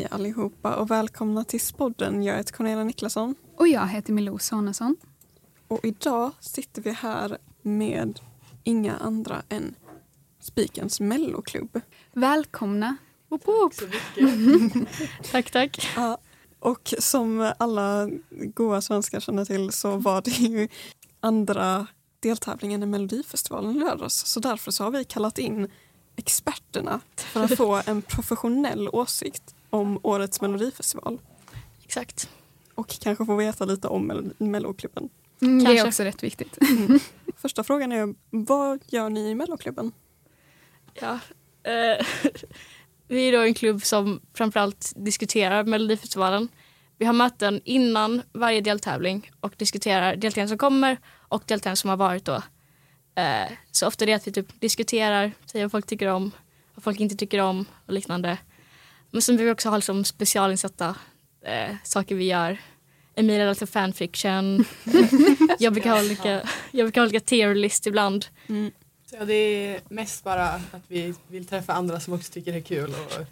Hej allihopa och välkomna till Spodden. Jag heter Cornelia Niklasson. Och jag heter Milou Sonesson. Och idag sitter vi här med inga andra än Spikens melloklubb. Välkomna! Woop woop. så mycket. Tack, tack. Ja, och som alla goa svenskar känner till så var det ju andra deltävlingen i Melodifestivalen i lördags. Så därför så har vi kallat in experterna för att få en professionell åsikt om årets Melodifestival. Exakt. Och kanske få veta lite om Melo- Melloklubben. Mm, det är också rätt viktigt. Första frågan är, vad gör ni i Melloklubben? Ja. Eh, vi är då en klubb som framförallt diskuterar Melodifestivalen. Vi har möten innan varje deltävling och diskuterar deltagarna som kommer och deltagarna som har varit då. Eh, så ofta är det att vi typ diskuterar, säger vad folk tycker om, vad folk inte tycker om och liknande. Men sen vill vi också ha liksom specialinsatta eh, saker vi gör. Emilia läser fanfiction. jag, brukar ha olika, jag brukar ha olika tier list ibland. Så ja, det är mest bara att vi vill träffa andra som också tycker det är kul och,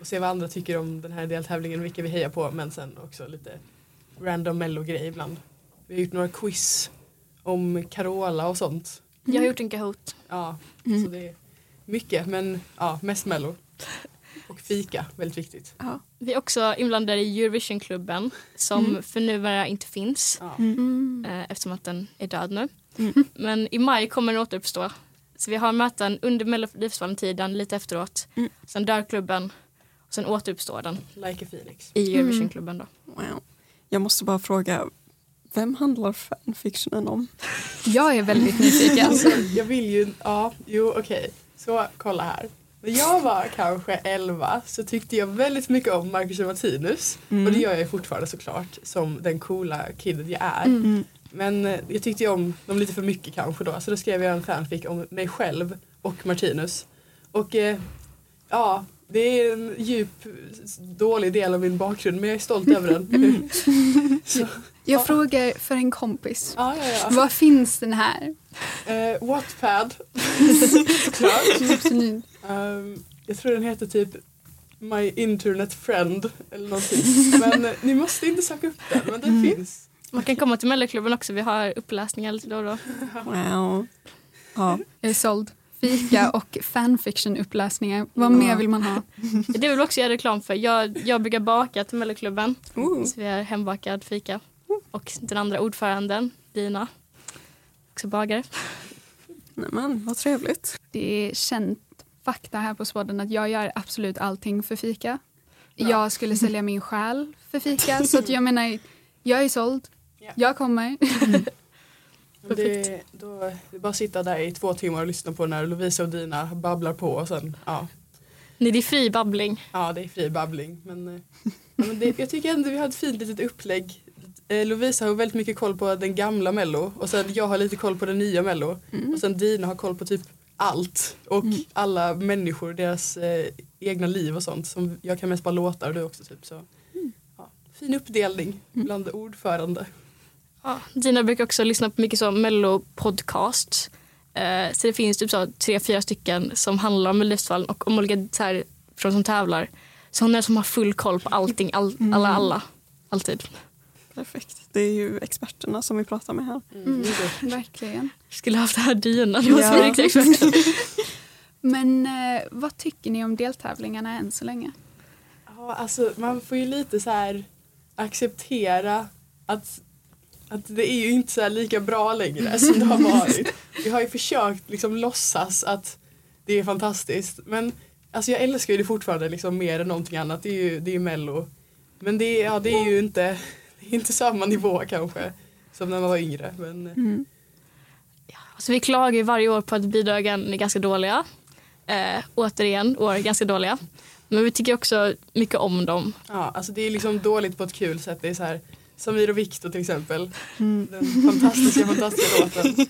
och se vad andra tycker om den här deltävlingen och vilka vi hejar på men sen också lite random mello-grej ibland. Vi har gjort några quiz om Carola och sånt. Jag har gjort en Kahoot. Ja, Mm. så det är mycket men ja, mest mello. Och fika, väldigt viktigt. Ja. Vi är också inblandade i Eurovisionklubben som Mm. för numera inte finns Ja. Mm. eh, eftersom att den är död nu. Mm. Men i maj kommer den återuppstå. Så vi har möten under Melodifestivalen-tiden, lite efteråt. Mm. Sen dör klubben och sen återuppstår den Like a Phoenix. i Eurovisionklubben. Då. Wow. Jag måste bara fråga, vem handlar fanfictionen om? Jag är väldigt nyfiken. Alltså, jag vill ju, ja, jo okej. Så kolla här. När jag var kanske 11 så tyckte jag väldigt mycket om Marcus och Martinus. Mm. Och det gör jag fortfarande såklart som den coola kidden jag är. Mm. Men eh, jag tyckte om dem lite för mycket kanske då. Så då skrev jag en fanfic om mig själv och Martinus. Och eh, ja, det är en djup dålig del av min bakgrund men jag är stolt över den. så, Jag frågar för en kompis. ja, ja, ja. Var finns den här? Eh, Wattpad. Såklart. Absolut. Ehm, jag tror den heter typ My Internet Friend eller någonting. Men eh, ni måste inte söka upp den, men den Mm. finns. Man kan komma till Melloklubben också. Vi har uppläsningar lite då och då. Wow. Ja. Jag är såld. Fika och fanfiction-uppläsningar. Vad Ja. mer vill man ha? Det vill vi också göra reklam för. Jag, jag brukar baka till Melloklubben. Ooh. Så vi har hembakad fika. Och den andra ordföranden, Dina, också bagare. Nämen, vad trevligt. Det är känt fakta här på Spodden att jag gör absolut allting för fika. Bra. Jag skulle sälja min själ för fika. Så att jag menar, jag är såld. Ja. Jag kommer. Det, då, det är bara att sitta där i två timmar och lyssna på när Lovisa och Dina babblar på och sen, ja, Nej, det är fri babbling. ja det är fri babbling. Men, eh, ja, men det, jag tycker ändå vi har ett fint litet upplägg. Eh, Lovisa har väldigt mycket koll på den gamla mello och sen jag har lite koll på den nya mello. Mm. Och sen Dina har koll på typ allt och Mm. alla människor, deras eh, egna liv och sånt. Som jag kan mest bara låtar och du också typ så. Ja, fin uppdelning bland ordförande. Ja, Dina brukar också lyssna på mycket så mello-podcast. Eh, så det finns typ så tre, fyra stycken som handlar om Melodifestivalen och om olika så här, från som tävlar. Så hon är som har full koll på allting, all, alla, alla. Alltid. Perfekt. Det är ju experterna som vi pratar med här. Mm. Verkligen. Skulle haft det här Dina, det Ja. Men eh, vad tycker ni om deltävlingarna än så länge? Ja, alltså man får ju lite så här acceptera att, att det är ju inte så lika bra längre som det har varit. Vi har ju försökt liksom låtsas att det är fantastiskt men alltså jag älskar ju det fortfarande liksom mer än någonting annat. Det är ju, det är ju mello. Men det är, ja, det är ju inte, är inte samma nivå kanske som när man var yngre. Men Mm. Alltså, vi klagar ju varje år på att bidragen är ganska dåliga. Eh, återigen, år ganska dåliga. Men vi tycker också mycket om dem. ja, alltså det är liksom dåligt på ett kul sätt. Det är så här Samir och Viktor till exempel. Mm. Den fantastiska, fantastiska låten.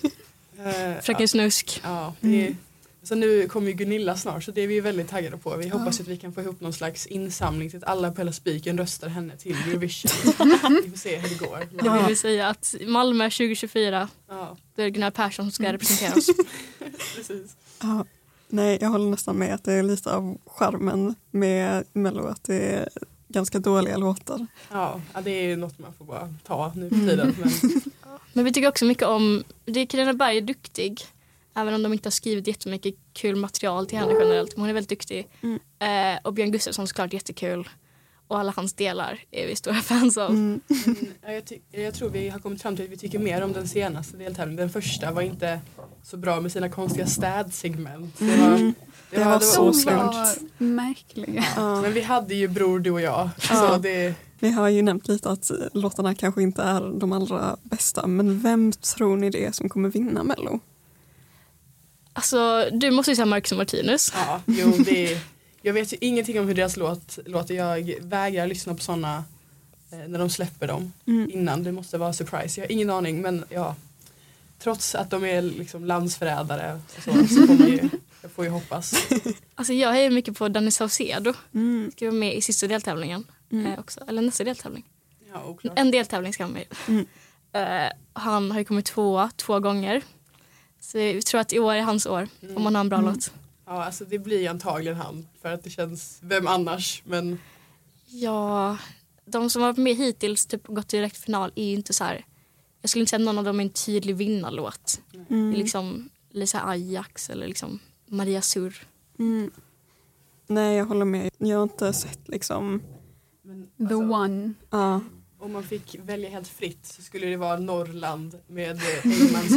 Eh, Fröken Snusk. Ja, det är, så nu kommer ju Gunilla snart så det är vi väldigt taggade på. Vi hoppas att vi kan få ihop någon slags insamling till att alla på hela spiken röstar henne till Eurovision. vi får se hur det går. Det vill vi säga att Malmö 2024, Ja, då är det Gunnar Persson som ska representera oss. precis. Ja. Nej, jag håller nästan med att det är lite av charmen med Mello. Att det är ganska dåliga låtar. Ja, det är ju något man får bara ta nu för tiden. Men Men vi tycker också mycket om, det är Carina Berg är duktig. Även om de inte har skrivit jättemycket kul material till henne generellt. Men hon är väldigt duktig. Mm. Eh, och Björn Gustafsson såklart jättekul. Och alla hans delar är vi stora fans av. Mm. Men, ja, jag, jag tror vi har kommit fram till att vi tycker mer om den senaste deltävlingen. Den första var inte så bra med sina konstiga städsegment. Det var, Mm. det Det var så De svårt. var märkliga. Ja. Men vi hade ju Bror du och jag. Ja. Så det, Vi har ju nämnt lite att låtarna kanske inte är de allra bästa men vem tror ni det är som kommer vinna Mello? Alltså du måste ju säga Marcus och Martinus. ja, jo, det, jag vet ju ingenting om hur deras låt låter. Jag vägrar lyssna på sådana eh, när de släpper dem Mm. innan. Det måste vara surprise. Jag har ingen aning men ja. Trots att de är liksom landsförrädare så, så får man ju, jag får ju hoppas. Alltså jag hejar mycket på Danny Saucedo. Mm. Ska vara med i sista deltävlingen Mm. eh, också. Eller nästa deltävling. Ja, oklart. En deltävling ska han med. Mm. Eh, Han har ju kommit tvåa två gånger. Så vi tror att i år är hans år. Om man har en bra Mm. låt. Ja, alltså det blir antagligen han. För att det känns, vem annars? Men Ja, de som har varit med hittills typ gått direkt final är ju inte så här. Jag skulle inte säga någon av dem är en tydlig vinnarlåt. Det Mm. är liksom Lisa Ajax eller liksom Maria Sur. Mm. Nej jag håller med. Jag har inte sett liksom, Men, The alltså, one. ja. Om man fick välja helt fritt så skulle det vara Norrland med Engmans.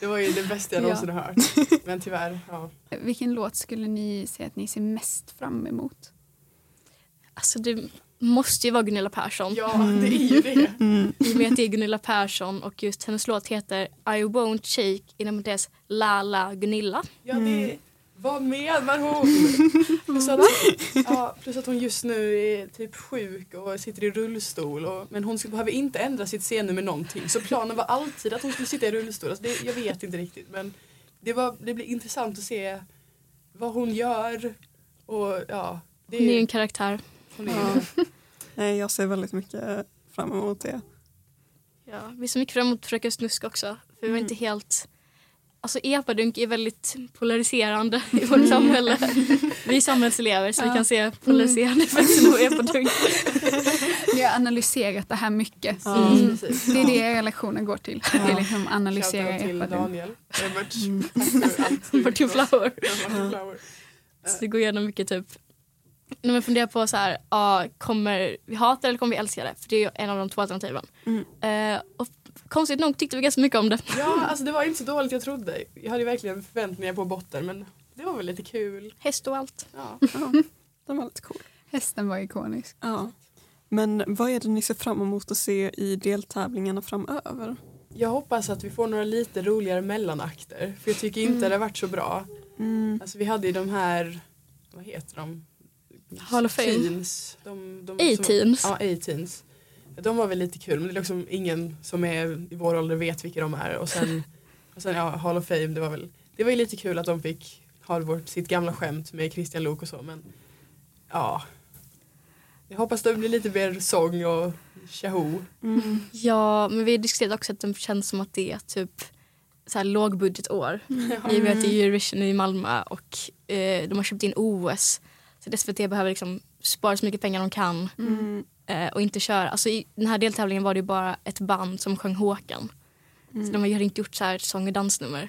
Det var ju det bästa jag Ja. någonsin har hört. Men tyvärr, ja. Vilken låt skulle ni säga att ni ser mest fram emot? Alltså det måste ju vara Gunilla Persson. Ja, det är ju det. Mm. I och med att det är Gunilla Persson och just hennes låt heter I won't shake inom parentes La La Gunilla. Ja, det vad menar hon? Plus att, ja, plus att hon just nu är typ sjuk och sitter i rullstol. Och, men hon behöver inte ändra sitt scennummer någonting. Så planen var alltid att hon skulle sitta i rullstol. Alltså det, jag vet inte riktigt men det, var, det blir intressant att se vad hon gör. Och ja, det Hon är en karaktär. hon är Ja. Nej jag ser väldigt mycket fram emot det. Ja, vi ser mycket fram emot Fröken Snusk också. För vi var Mm. inte helt... Alltså epadunk är väldigt polariserande i vårt samhälle. Vi är samhällselever så vi Ja. kan se polariserande effekter av epadunk. Ni har analyserat det här mycket. Ja. Mm. Det är det era lektioner går till. Det är liksom analysera epadunk. Daniel. Robert. Mm. Martin. Flower. Ja. Så det går igenom mycket typ när man funderar på så här, ja, kommer vi hata det eller kommer vi älska det? För det är ju en av de två alternativen. Mm. Eh, och konstigt nog tyckte vi ganska mycket om det. Ja, alltså det var inte så dåligt jag trodde. Jag hade verkligen förväntningar på botten men det var väl lite kul. Häst och allt. Ja. Ja, den var lite cool. Hästen var ikonisk. Ja. Men vad är det ni ser fram emot att se i deltävlingarna framöver? Jag hoppas att vi får några lite roligare mellanakter för jag tycker inte det har varit så bra. Mm. Alltså vi hade ju de här, vad heter de? Hall of Fame. Teens. De, de, som- A-teens. Ja, A-teens. De var väl lite kul men det är liksom ingen som är i vår ålder vet vilka de är och sen, och sen ja, Hall of Fame det var väl, det var ju lite kul att de fick ha vårt, sitt gamla skämt med Christian Lok och så men ja. Jag hoppas det blir lite mer sång och tjoho. Mm. Ja, men vi har diskuterat också att det känns som att det är typ så här lågbudgetår. I och med att det är Eurovision i Malmö och eh, de har köpt in OS. Så SVT behöver liksom spara så mycket pengar de kan Mm. Eh, och inte köra. Alltså i den här deltävlingen var det ju bara ett band som sjöng Håkan. Så de har inte gjort så här sång och dansnummer.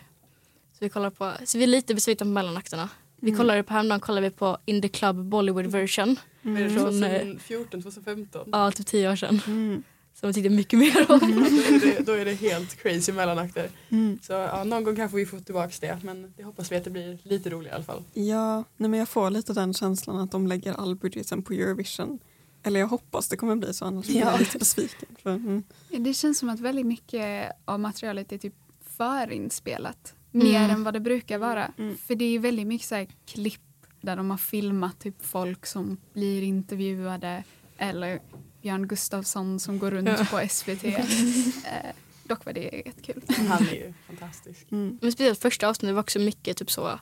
Så vi kollar på, så vi är lite besvikna på mellanakterna. Vi Mm. kollade på häromdagen kollade vi på In the Club Bollywood version. Är det Från, eh, 2014, 2015? Ja, typ tio år sedan. Mm. Som vi tyckte mycket mer om. då, är det, då är det helt crazy mellanakter. Mm. Så ja, någon gång kanske vi får tillbaka det men det hoppas vi att det blir lite roligare i alla fall. Ja, nej men jag får lite den känslan att de lägger all budgeten på Eurovision. Eller jag hoppas det kommer bli så, annars blir jag Ja. lite besviken. För, mm. Det känns som att väldigt mycket av materialet är typ förinspelat. Mm. Mer än vad det brukar vara. Mm. För det är väldigt mycket så här klipp där de har filmat typ folk som blir intervjuade eller Björn Gustafsson som går runt Ja. på SVT. eh, dock var det jättekul. Han är ju fantastisk. Mm. Men speciellt första avsnittet var också mycket typ så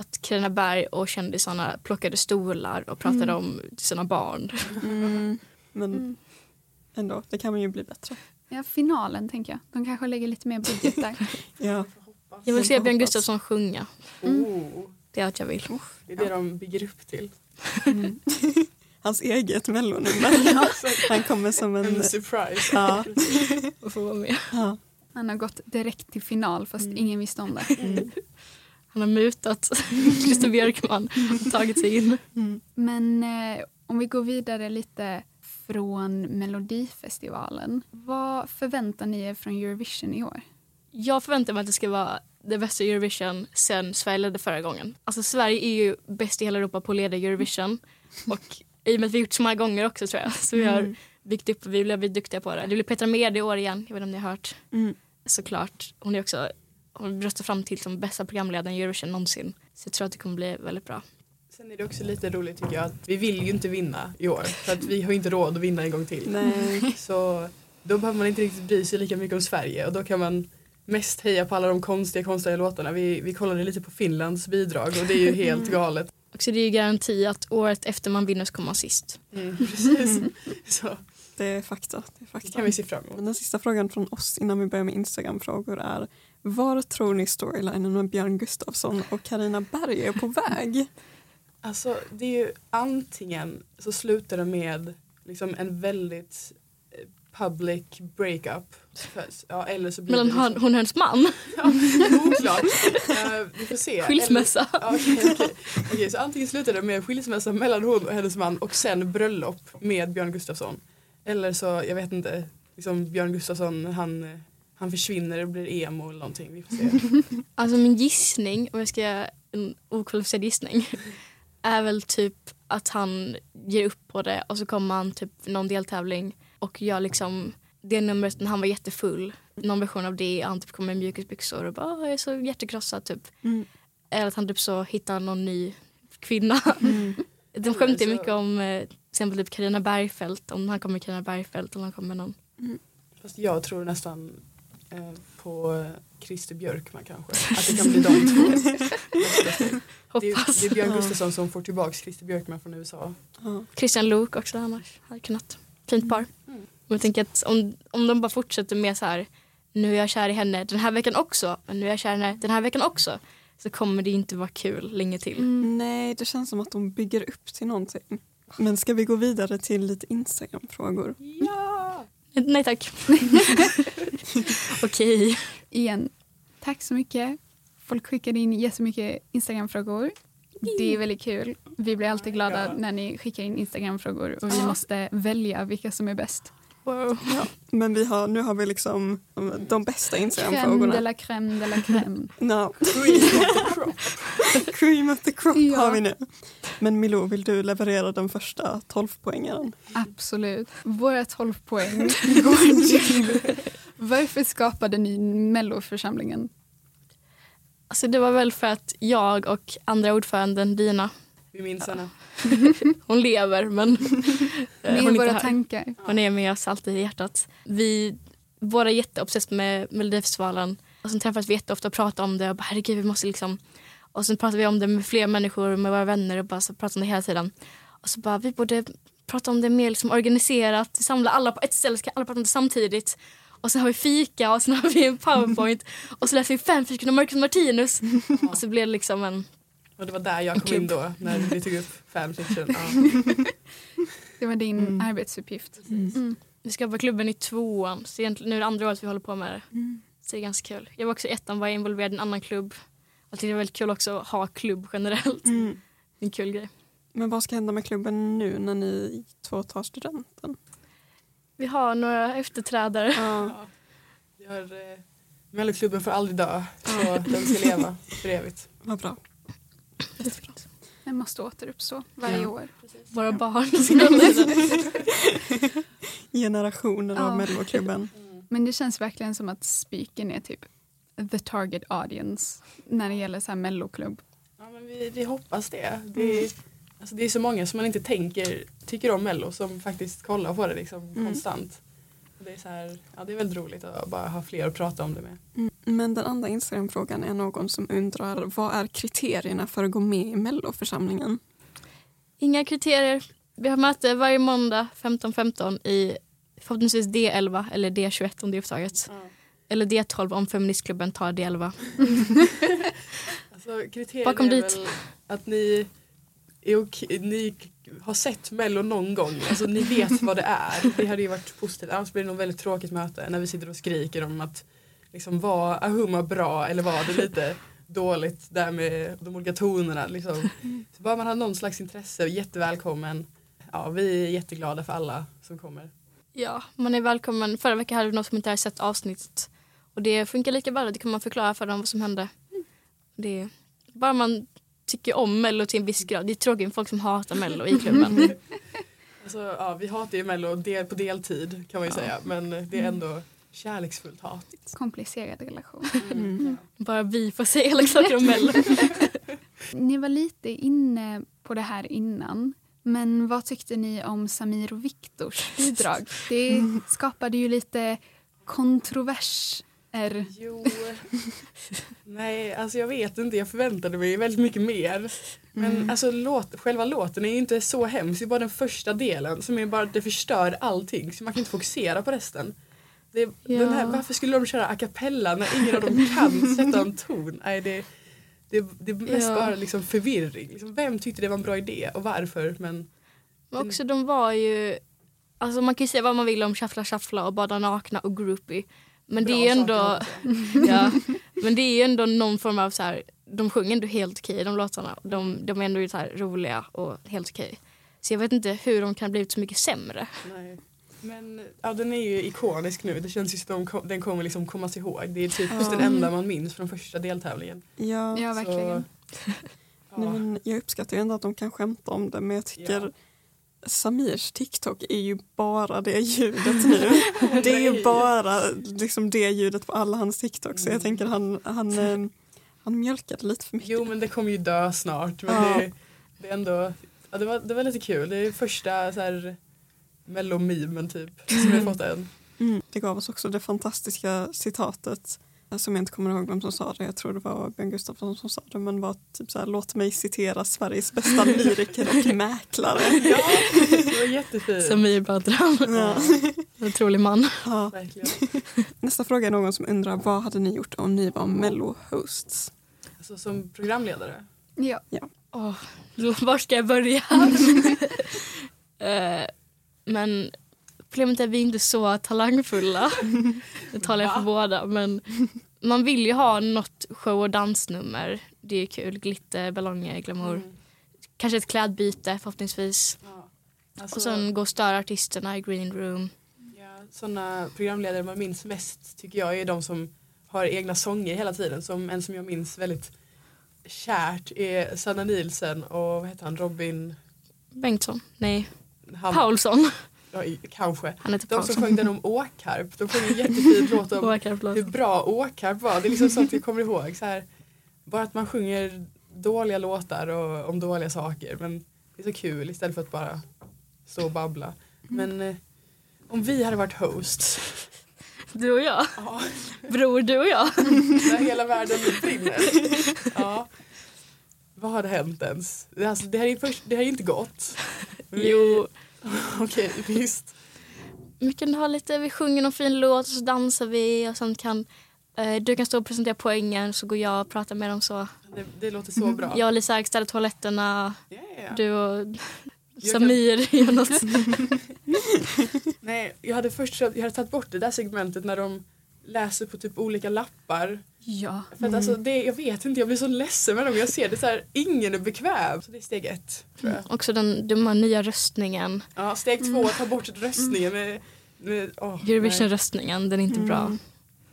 att Carina Berg och kändisarna plockade stolar och pratade Mm. om sina barn. Mm. Men Mm. ändå, det kan man ju bli bättre. Ja, finalen tänker jag. De kanske lägger lite mer budget där. Ja. Jag vill se Jag Björn. Gustafsson sjunga. Mm. Oh, Det är allt jag vill. det är det de bygger upp till. Mm. hans eget mellonummer. Han kommer som en... En surprise. Ja, Och få vara med. ja. Han har gått direkt till final fast Mm. ingen visste om det. Mm. Han har mutat Christer Björkman och tagit sig in. Mm. Men eh, om vi går vidare lite från Melodifestivalen. Vad förväntar ni er från Eurovision i år? Jag förväntar mig att det ska vara det bästa Eurovision sen Sverige ledde förra gången. Alltså Sverige är ju bäst i hela Europa på att leda Eurovision. Och i och med att vi gjort så många gånger också tror jag. Så vi har Mm. byggt upp och vi blivit duktiga på det. Det blir Petra Mede i år igen. Jag vet inte om ni har hört. Mm. Såklart. Hon är också hon röstar fram till som bästa programledaren i Eurovision någonsin. Så jag tror att det kommer bli väldigt bra. Sen är det också lite roligt tycker jag att vi vill ju inte vinna i år. För att vi har inte råd att vinna en gång till. Nej. Så då behöver man inte riktigt bry sig lika mycket om Sverige och då kan man mest heja på alla de konstiga, konstiga låtarna. Vi, vi kollade lite på Finlands bidrag och det är ju helt galet. Och så det är ju garanti att året efter man vinner så kommer man sist. Mm, precis. Så Det är fakta. Det är det fakta. kan vi se fram emot. Men den sista frågan från oss innan vi börjar med Instagram-frågor är var tror ni storylinen med Björn Gustafsson och Karina Berg är på väg? Alltså det är ju antingen så slutar det med liksom en väldigt eh, public breakup. Ja, eller så blir Mellan liksom, hon och hennes man. ja, oklart. Eh, vi får se. Skilsmässa. Eller, ja, okej, okej. Okej, så antingen slutar det med skilsmässa mellan hon och hennes man och sen bröllop med Björn Gustafsson. Eller så, jag vet inte, liksom Björn Gustafsson han, eh, han försvinner och blir emo eller någonting. Vi får se. Alltså min gissning, om jag ska göra en okvalificerad gissning, är väl typ att han ger upp på det och så kommer han typ någon deltävling och gör liksom det numret när han var jättefull, någon version av det, han typ kommer i mjukisbyxor och bara "Åh, jag är så hjärtekrossad typ. Mm. Eller att han typ så hittar någon ny kvinna. Mm. De skämtar mycket om eh, till exempel typ Carina Bergfeldt, om han kommer med Carina Bergfeldt eller om han kommer med någon. Fast jag tror nästan på eh, Christer Björkman kanske. Att det kan bli de två. Det är, Hoppas. det är Björn. Gustafsson som får tillbaka Christer Björkman från USA. Ja. Christian Luuk också annars hade kunnat. Fint par. Mm. Och jag tänker att om, om de bara fortsätter med så här nu är jag kär i henne den här veckan också, men nu är jag kär i henne den här veckan också så kommer det inte vara kul länge till. Mm. Nej, det känns som att de bygger upp till någonting. Men ska vi gå vidare till lite Instagram-frågor? Ja! Nej tack. Okej. Igen, tack så mycket. Folk skickade in jättemycket Instagram-frågor. Det är väldigt kul. Vi blir alltid glada när ni skickar in Instagram-frågor och vi måste välja vilka som är bäst. Wow. Men vi har, nu har vi liksom de bästa Crème de Instagram-frågorna. la crème de la crème. No. Cream of the crop. Cream of the crop Ja. har vi nu. Men Milou, vill du leverera den första 12-poängaren? Absolut. Våra 12 poäng går till Varför skapade ni Melloförsamlingen? Alltså det var väl för att jag och andra ordföranden Dina, Vi minns henne. hon lever men eh, Med hon våra tankar. Hon är med oss alltid i hjärtat. Vi båda är jätteobsessed med Melodifestivalen. Och sen träffas vi jätteofta och pratar om det och bara herregud vi måste liksom och sen pratar vi om det med fler människor med våra vänner och bara så pratar om det hela tiden. Och så bara vi borde prata om det mer liksom organiserat, samla alla på ett ställe så kan alla prata om det samtidigt. Och sen har vi fika och sen har vi en powerpoint och så läser vi fanfiction om Marcus Martinus. Och så blev det liksom en Och det var där jag kom in då när vi tog upp fanfiction. Ja. Det var din Mm. arbetsuppgift. Mm. Vi ska på klubben i tvåan, så egentligen, nu är det andra året vi håller på med det. Så det är ganska kul. Jag var också i ettan, var involverad i en annan klubb. Jag tyckte det var väldigt kul också att ha klubb generellt. Mm. Det är en kul grej. Men vad ska hända med klubben nu när ni två tar studenten? Vi har några efterträdare. Ja. Ja. Vi har, eh, Melloklubben får aldrig dö. Så den ska leva för evigt. Vad bra. Den måste återuppstå varje Ja. år. Våra barn. Generationer Ja. av Melloklubben. Men det känns verkligen som att Spiken är typ the target audience när det gäller så här melloklubb. Ja, men vi, vi hoppas det. Det är, alltså, det är så många som man inte tänker tycker om Mello som faktiskt kollar på det liksom, Mm. konstant. Det är, så här, ja, det är väldigt roligt att bara ha fler att prata om det med. Mm. Men den andra Instagram-frågan är någon som undrar vad är kriterierna för att gå med i Melloförsamlingen? Inga kriterier. Vi har möte varje måndag 15.15 i förhoppningsvis D11 eller D21 om det är upptaget. Eller D12 om feministklubben tar D11. Alltså, kriterierna Bakom är dit. väl att ni är okej, ni har sett mello någon gång, alltså ni vet vad det är. Det hade ju varit positivt, annars blir det nog väldigt tråkigt möte när vi sitter och skriker om att liksom var Ahuma bra eller var det lite dåligt där med de olika tonerna liksom. Så bara man har någon slags intresse, jättevälkommen. Ja, vi är jätteglada för alla som kommer. Ja, man är välkommen. Förra veckan hade vi någon som inte hade sett avsnittet. Och det funkar lika bra. Det kan man förklara för dem vad som hände. Det bara man tycker om Mello till en viss grad. Det är tråkigt med folk som hatar Mello i klubben. Alltså, ja, vi hatar ju mello del, på deltid kan man ju säga men det är ändå kärleksfullt hat. Komplicerad relation. Mm. bara vi får säga elaka saker om Mello. Ni var lite inne på det här innan. Men vad tyckte ni om Samir och Viktors bidrag? Det skapade ju lite kontroverser. Jo, nej alltså jag vet inte, jag förväntade mig väldigt mycket mer. Men alltså låt, själva låten är ju inte så hemsk, det är bara den första delen som är bara det förstör allting så man kan inte fokusera på resten. Det, den här, Ja. varför skulle de köra a cappella när ingen av dem kan sätta en ton? Nej, det, det, det är mest Ja. bara liksom förvirring. Liksom, vem tyckte det var en bra idé och varför? Men Men också de var ju... Alltså man kan ju säga vad man vill om Shuffla Shuffla och Bada Nakna och Groupie. Men det är ändå... ja, men det är ju ändå någon form av så här... De sjunger ändå helt okej de låtarna. De, de är ändå så roliga och helt okej. Så jag vet inte hur de kan ha blivit så mycket sämre. Nej. Men ja, den är ju ikonisk nu. Det känns ju som de den kommer liksom kommas ihåg. Det är typ Ja. den enda man minns från första deltävlingen. Ja, Ja, verkligen. Så, nej, ja. men jag uppskattar ju ändå att de kan skämta om det men jag tycker Ja. Samirs TikTok är ju bara det ljudet nu. Det är ju Nej. bara liksom det ljudet på alla hans TikTok så jag Mm. tänker han, han, eh, han mjölkade lite för mycket. Jo men det kommer ju dö snart. Men Ja. det, det är ändå ja, det, var, det var lite kul. Det är första så här mellomimen typ som jag fått än. Mm. Det gav oss också det fantastiska citatet eh, som jag inte kommer ihåg vem som sa det, jag tror det var Björn Gustafsson som sa det, men var typ så här, låt mig citera Sveriges bästa lyriker och mäklare. Ja, det var jättefint. Samir Badran. Ja. En otrolig man. Ja. Nästa fråga är någon som undrar vad hade ni gjort om ni var mello-hosts? Alltså, som programledare. Ja. Åh, var ska jag börja? Eh, men problemet är att vi är inte så talangfulla. Det talar jag för båda. Men man vill ju ha något show och dansnummer. Det är kul. Glitter, ballonger, glamour. Mm. Kanske ett klädbyte förhoppningsvis. Ja. Alltså, Och sen gå och störa artisterna i green room. ja, sådana programledare man minns mest tycker jag är de som har egna sånger hela tiden. Som en som jag minns väldigt kärt är Sanna Nielsen och vad heter han, Robin Bengtsson? Nej, han, Paulsson. Ja, kanske. Han heter De som Paulsson. sjöng den om Åkarp, de sjöng en jättefin låt om Åkarp, hur bra Åkarp var. Det är liksom sånt jag kommer ihåg. Så här, bara att man sjunger dåliga låtar och om dåliga saker. Men det är så kul istället för att bara stå och babbla. Men eh, om vi hade varit hosts, Du och jag. ja, Bror, du och jag. när hela världen brinner. Ja. Vad hade hänt ens? Det, alltså, det, här är först, det här är inte gått. Jo. Okej, visst. Vi kan ha lite, vi sjunger någon fin låt och så dansar vi och sen kan eh, du kan stå och presentera poängen så går jag och pratar med dem så. Det, det låter så bra. Jag och Lisa ställer toaletterna, ja. du och Jag Samir gör något. Nej, jag hade först jag hade tagit bort det där segmentet när de läser på typ olika lappar. Ja. För att alltså, det, jag vet inte, jag blir så ledsen med dem. Jag ser det så här, ingen är bekväm. Så det är steg ett, tror jag. Också den, den nya röstningen, Ja, steg två, ta bort röstningen med... med oh, Eurovision-röstningen, den är inte bra. Mm.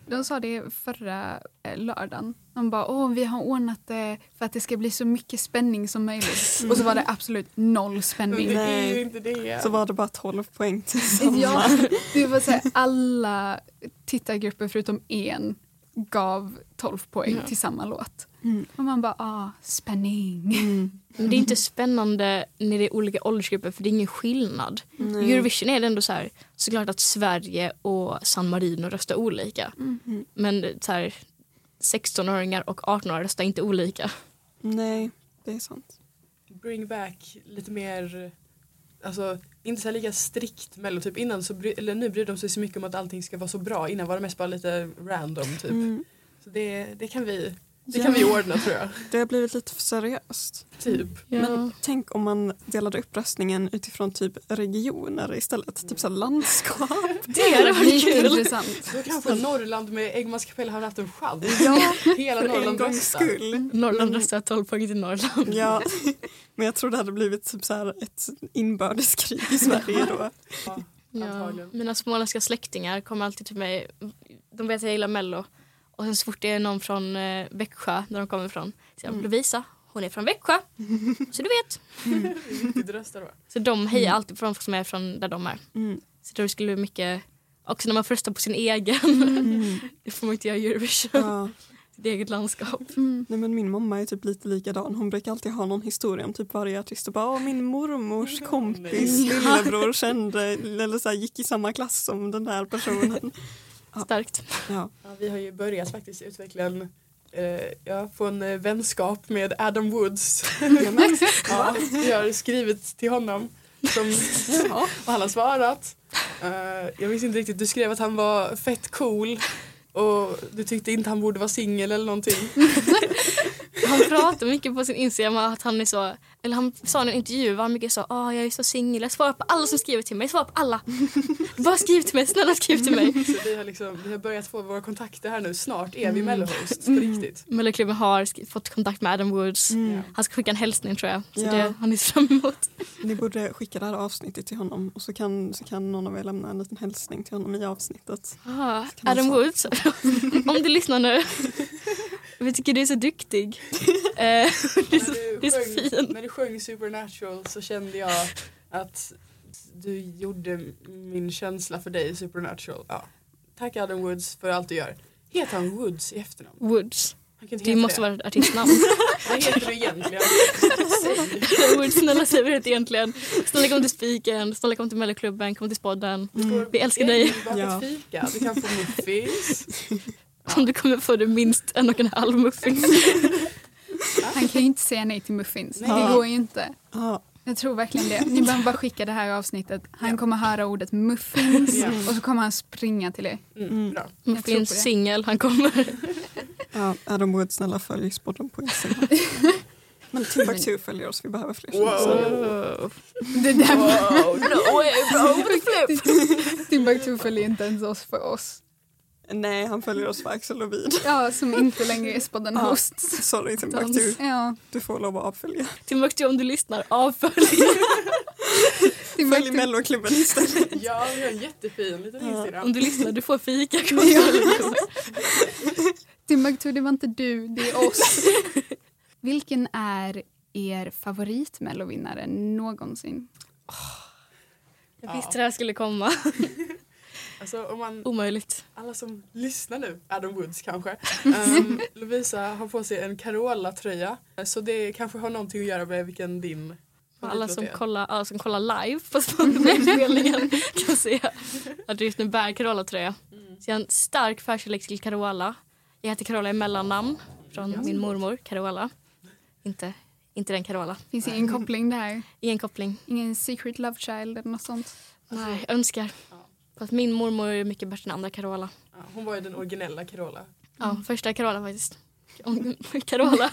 De sa det förra eh, lördagen. De bara, åh vi har ordnat det för att det ska bli så mycket spänning som möjligt. Och så var det absolut noll spänning. det är Nej. ju inte det. Så var det bara 12 poäng till sommar. Ja, det var så här, alla tittargrupper förutom en gav 12 poäng Ja. till samma låt. Mm. Och man bara, ah, spänning. Mm. Men det är inte spännande när det är olika åldersgrupper för det är ingen skillnad. Nej. I Eurovision är det ändå så här, såklart att Sverige och San Marino röstar olika. Mm. Men så här, 16-åringar och 18-åringar röstar inte olika. Nej, det är sant. Bring back lite mer... Alltså, inte så lika strikt mello. Typ innan så bry, eller nu bryr de sig så mycket om att allting ska vara så bra. Innan var det mest bara lite random typ. Mm. Så det, det kan vi Det kan vi ordna tror jag. Det har blivit lite för seriöst. Typ. Ja. Men tänk om man delade upp röstningen utifrån typ regioner istället. Typ så landskap. det hade varit kul. intressant. Då kanske Norrland med Äggmans kapell hade haft en chans. Ja, Hela för Norrland röstar. Norrland röstar 12 poäng till Norrland. Ja, men jag tror det hade blivit typ så här ett inbördeskrig i Sverige då. Ja, Ja. antagligen. Mina småländska släktingar kommer alltid till mig. De vet att jag gillar Mello. Och sen så fort det är någon från eh, Växjö, där de kommer ifrån, säger de Lovisa, hon är från Växjö. Så du vet. Då. Så de hejar alltid på de som är från där de är. Mm. Så då skulle det mycket, också när man får rösta på sin egen. Mm. det får man inte göra i Eurovision. Ja. Sitt eget landskap. Mm. Nej, men min mamma är typ lite likadan. Hon brukar alltid ha någon historia om typ varje artist. Och bara, "Åh, min mormors kompis lillebror kände eller så här, gick i samma klass som den där personen. Starkt. Ja. Ja, vi har ju börjat faktiskt utveckla en, eh, ja, få en eh, vänskap med Adam Woods. Ja, vi har skrivit till honom som, och han har svarat. Eh, jag visste inte riktigt, du skrev att han var fett cool och du tyckte inte han borde vara singel eller någonting. Han pratar mycket på sin Instagram att han är så, eller han sa i en intervju, var mycket så, ah jag är så singel, jag svarar på alla som skriver till mig, jag svarar på alla. Bara skriv till mig, snälla skriv till mig. Så vi har, liksom, vi har börjat få våra kontakter här nu. Snart är vi mellohosts på riktigt. Melloklubben har fått kontakt med Adam Woods. Mm. Han ska skicka en hälsning tror jag. Så Ja. det har ni fram emot. Ni borde skicka det här avsnittet till honom och så kan, så kan någon av er lämna en liten hälsning till honom i avsnittet. Ah, Adam? Woods, om du lyssnar nu. Vi tycker du är så duktig. Eh, det är så, det är du, så fint. när du sjöng Supernatural så kände jag att du gjorde min känsla för dig Supernatural. Ja. Tack Adam Woods för allt du gör. Heter han Woods i efternamn? Woods. Det måste det. vara ett artistnamn. Vad heter du egentligen? Woods, snälla säg vad du heter egentligen. Snälla kom till spiken, snälla kom till Melloklubben, kom till spodden. Mm. Vi älskar dig. Ja. fika. Du kan få muffins. Om du kommer få det minst en och en halv muffins. Han kan ju inte säga nej till muffins. Nej. Det går ju inte. Ja, Jag tror verkligen det. Ni behöver bara skicka det här avsnittet. Han kommer höra ordet muffins Ja. och så kommer han springa till det. Mm, bra. Muffins singel, han kommer. ja, Adam Wood, snälla följ sporten på Instagram. Men Timbuktu följer oss, vi behöver fler. Wow. Det där Wow. No way bro, flip. Timbuktu följer inte ens oss för oss. Nej, han följer oss för Axel Lovin. Ja, som inte längre är Spodden Ja. Host. Sorry Timbuktu, Ja, du får lov att avfölja. Timbuktu om du lyssnar, avfölj. Följ melloklubben istället. Ja, vi har en jättefin liten Ja. Instagram. Om du lyssnar, du får fika. Ja. Timbuktu, det var inte du, det är oss. Vilken är er favoritmellovinnare någonsin? Jag visste det här skulle komma. Alltså, om man, Omöjligt. alla som lyssnar nu, Adam Woods kanske. Um, Lovisa har på sig en Carola-tröja. Så det kanske har någonting att göra med vilken din Alla som kollar, alla som kollar live på Spotify-spelningen kan se att du just nu bär Carola-tröja. Mm. Så jag har en stark förkärlek till Carola. Jag heter Carola i mellannamn från Ja. min mormor Carola. Inte, inte den Carola. Finns ingen koppling där? Ingen koppling. Ingen secret love child eller något sånt? Nej, jag önskar. Ja. För att min mormor är mycket bättre än andra Carola. Ja, hon var ju den originella Carola. Ja, första Carola faktiskt. Carola,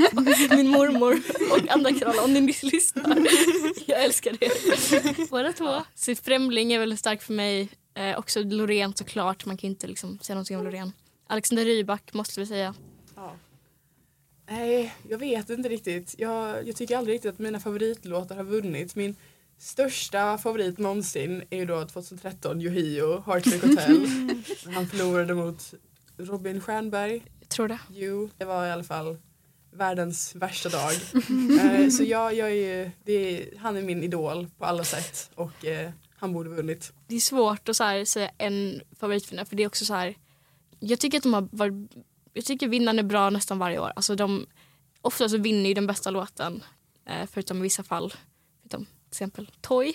min mormor och andra Carola, om ni lyssnar. Jag älskar det. Båda två. Så Främling är väldigt stark för mig. Eh, också Loreen såklart, man kan inte liksom säga någonting om Loreen. Alexander Rybak måste vi säga. Ja. Nej, jag vet inte riktigt. Jag, jag tycker aldrig riktigt att mina favoritlåtar har vunnit. Min största favorit någonsin är ju då 2013 Yohio, Heartbreak Hotel. Han förlorade mot Robin Stjernberg. Jag tror det. You. Det var i alla fall världens värsta dag. eh, så jag, jag är, ju- är, han är min idol på alla sätt och eh, han borde vunnit. Det är svårt att så säga en favoritvinnare för det är också så här. Jag tycker att de har varit, jag tycker vinnaren är bra nästan varje år. Alltså de, ofta så vinner ju den bästa låten. Eh, förutom i vissa fall. Till exempel Toy.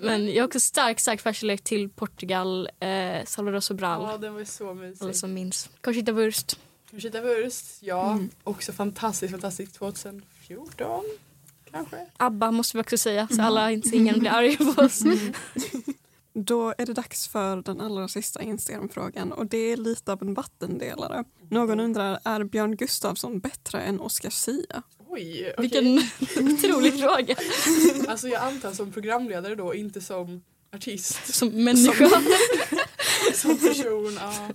Men jag har också stark, stark förkärlek till Portugal, eh, Salvador Sobral. Ja, den var ju så mysig. Alla som minns. Conchita Wurst. Conchita Wurst, ja. Mm. Också fantastiskt, fantastiskt 2014 kanske. ABBA måste vi också säga så alla inte ingen blir arga på oss. Då är det dags för den allra sista Instagram-frågan och det är lite av en vattendelare. Någon undrar, är Björn Gustafsson bättre än Oscar Sia? Oj, okej. Vilken otrolig fråga. Alltså jag antar som programledare då, inte som artist. Som människa. Som person, ja.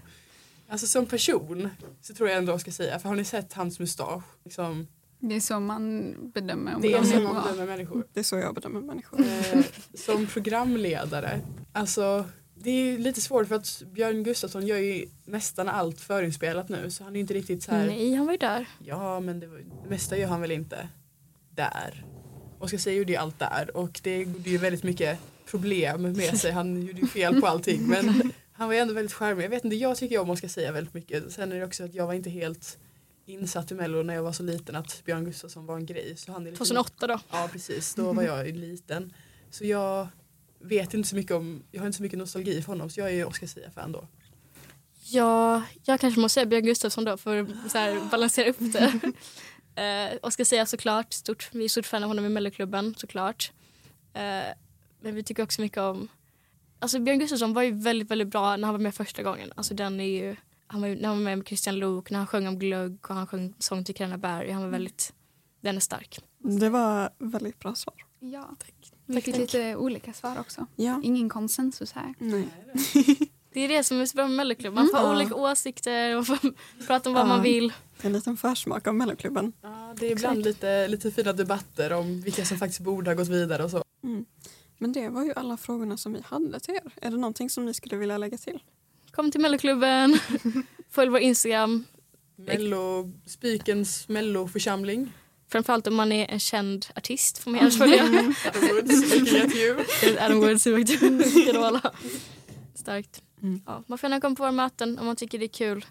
Alltså som person så tror jag ändå jag ska säga, för har ni sett hans mustasch? Liksom, Det är så man bedömer om det är så man bedömer människor. Det är så jag bedömer människor. Eh, som programledare, alltså det är lite svårt för att Björn Gustafsson gör ju nästan allt förinspelat nu så han är ju inte riktigt så här. Nej, han var ju där. Ja men det, var, det mesta gör han väl inte där. Oskar Zia gjorde ju allt där och det gjorde ju väldigt mycket problem med sig. Han gjorde ju fel på allting men han var ju ändå väldigt charmig. Jag vet inte, jag tycker om Oskar Zia väldigt mycket. Sen är det också att jag var inte helt insatt i Mello när jag var så liten att Björn Gustafsson var en grej. Så han är lite 2008 då. Ja precis, då var jag ju liten. Så jag vet inte så mycket om, jag har inte så mycket nostalgi för honom så jag är ju Oscar Zia-fan då. Ja, jag kanske måste säga Björn Gustafsson då för att så här, balansera upp det. eh, ska säga såklart, stort, vi är stort fan av honom i Melloklubben såklart. Eh, men vi tycker också mycket om, alltså Björn Gustafsson var ju väldigt, väldigt bra när han var med första gången. Alltså den är ju, han var, när han var med med Christian Luuk, när han sjöng om glögg och han sjöng sång till Carina Berg. Han var väldigt, den är stark. Det var väldigt bra svar. Ja. Vi Tack, fick tack. lite olika svar också. Ja. Ingen konsensus här. Nej. Det är det som är så bra med Melloklubben, man får Mm. Olika åsikter och får prata om vad Ja. man vill. En liten försmak av Melloklubben. Ja, det är ibland lite, lite fina debatter om vilka som faktiskt borde ha gått vidare och så. Mm. Men det var ju alla frågorna som vi hade till er. Är det någonting som ni skulle vilja lägga till? Kom till Melloklubben, följ vår Instagram, Mello, Spikens melloförsamling. Framförallt om man är en känd artist får man gärna följa. Adam Woods, vilket jättekul. Adam Woods Carola. Starkt. Mm. Ja, man får gärna komma på våra möten om man tycker det är kul.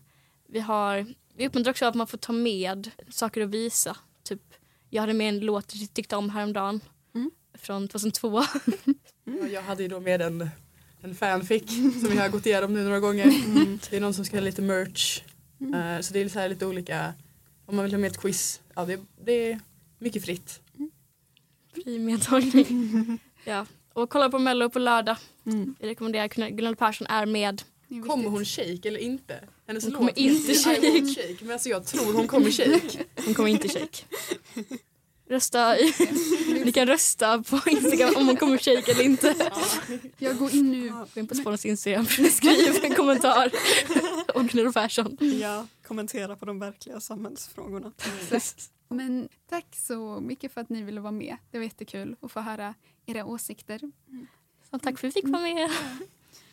Vi, har, vi uppmuntrar också att man får ta med saker att visa. Typ, jag hade med en låt jag tyckte om häromdagen. Mm. Från 2002. Ja, Jag hade ju då med en, en fanfic som vi har gått igenom nu några gånger. Det är någon som ska ha lite merch. Eh, så det är så här lite olika, om man vill ha med ett quiz, ja det, det är mycket fritt. Fri medtagning. ja. Och kolla på Mello på lördag. Mm. Vi rekommenderar Gunilla Persson är med. Kommer hon shake eller inte? Hennes Hon kommer inte won't shake. Men alltså jag tror hon kommer shake. Hon kommer inte shake. Rösta i, ni kan rösta på Instagram om hon kommer shake eller inte. Jag går in nu. Gå in på Spånens Instagram, skriv en kommentar om Gunilla Persson. Ja, kommentera på de verkliga samhällsfrågorna. Men tack så mycket för att ni ville vara med. Det var jättekul att få höra era åsikter. Så tack för att vi fick vara med.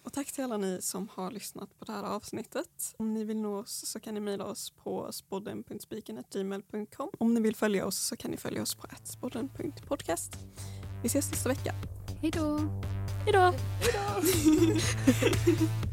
Och tack till alla ni som har lyssnat på det här avsnittet. Om ni vill nå oss så kan ni mejla oss på spodden.spiken.gmail.com. Om ni vill följa oss så kan ni följa oss på spodden.podcast. Vi ses nästa vecka. Hej då! Hej då. Hejdå!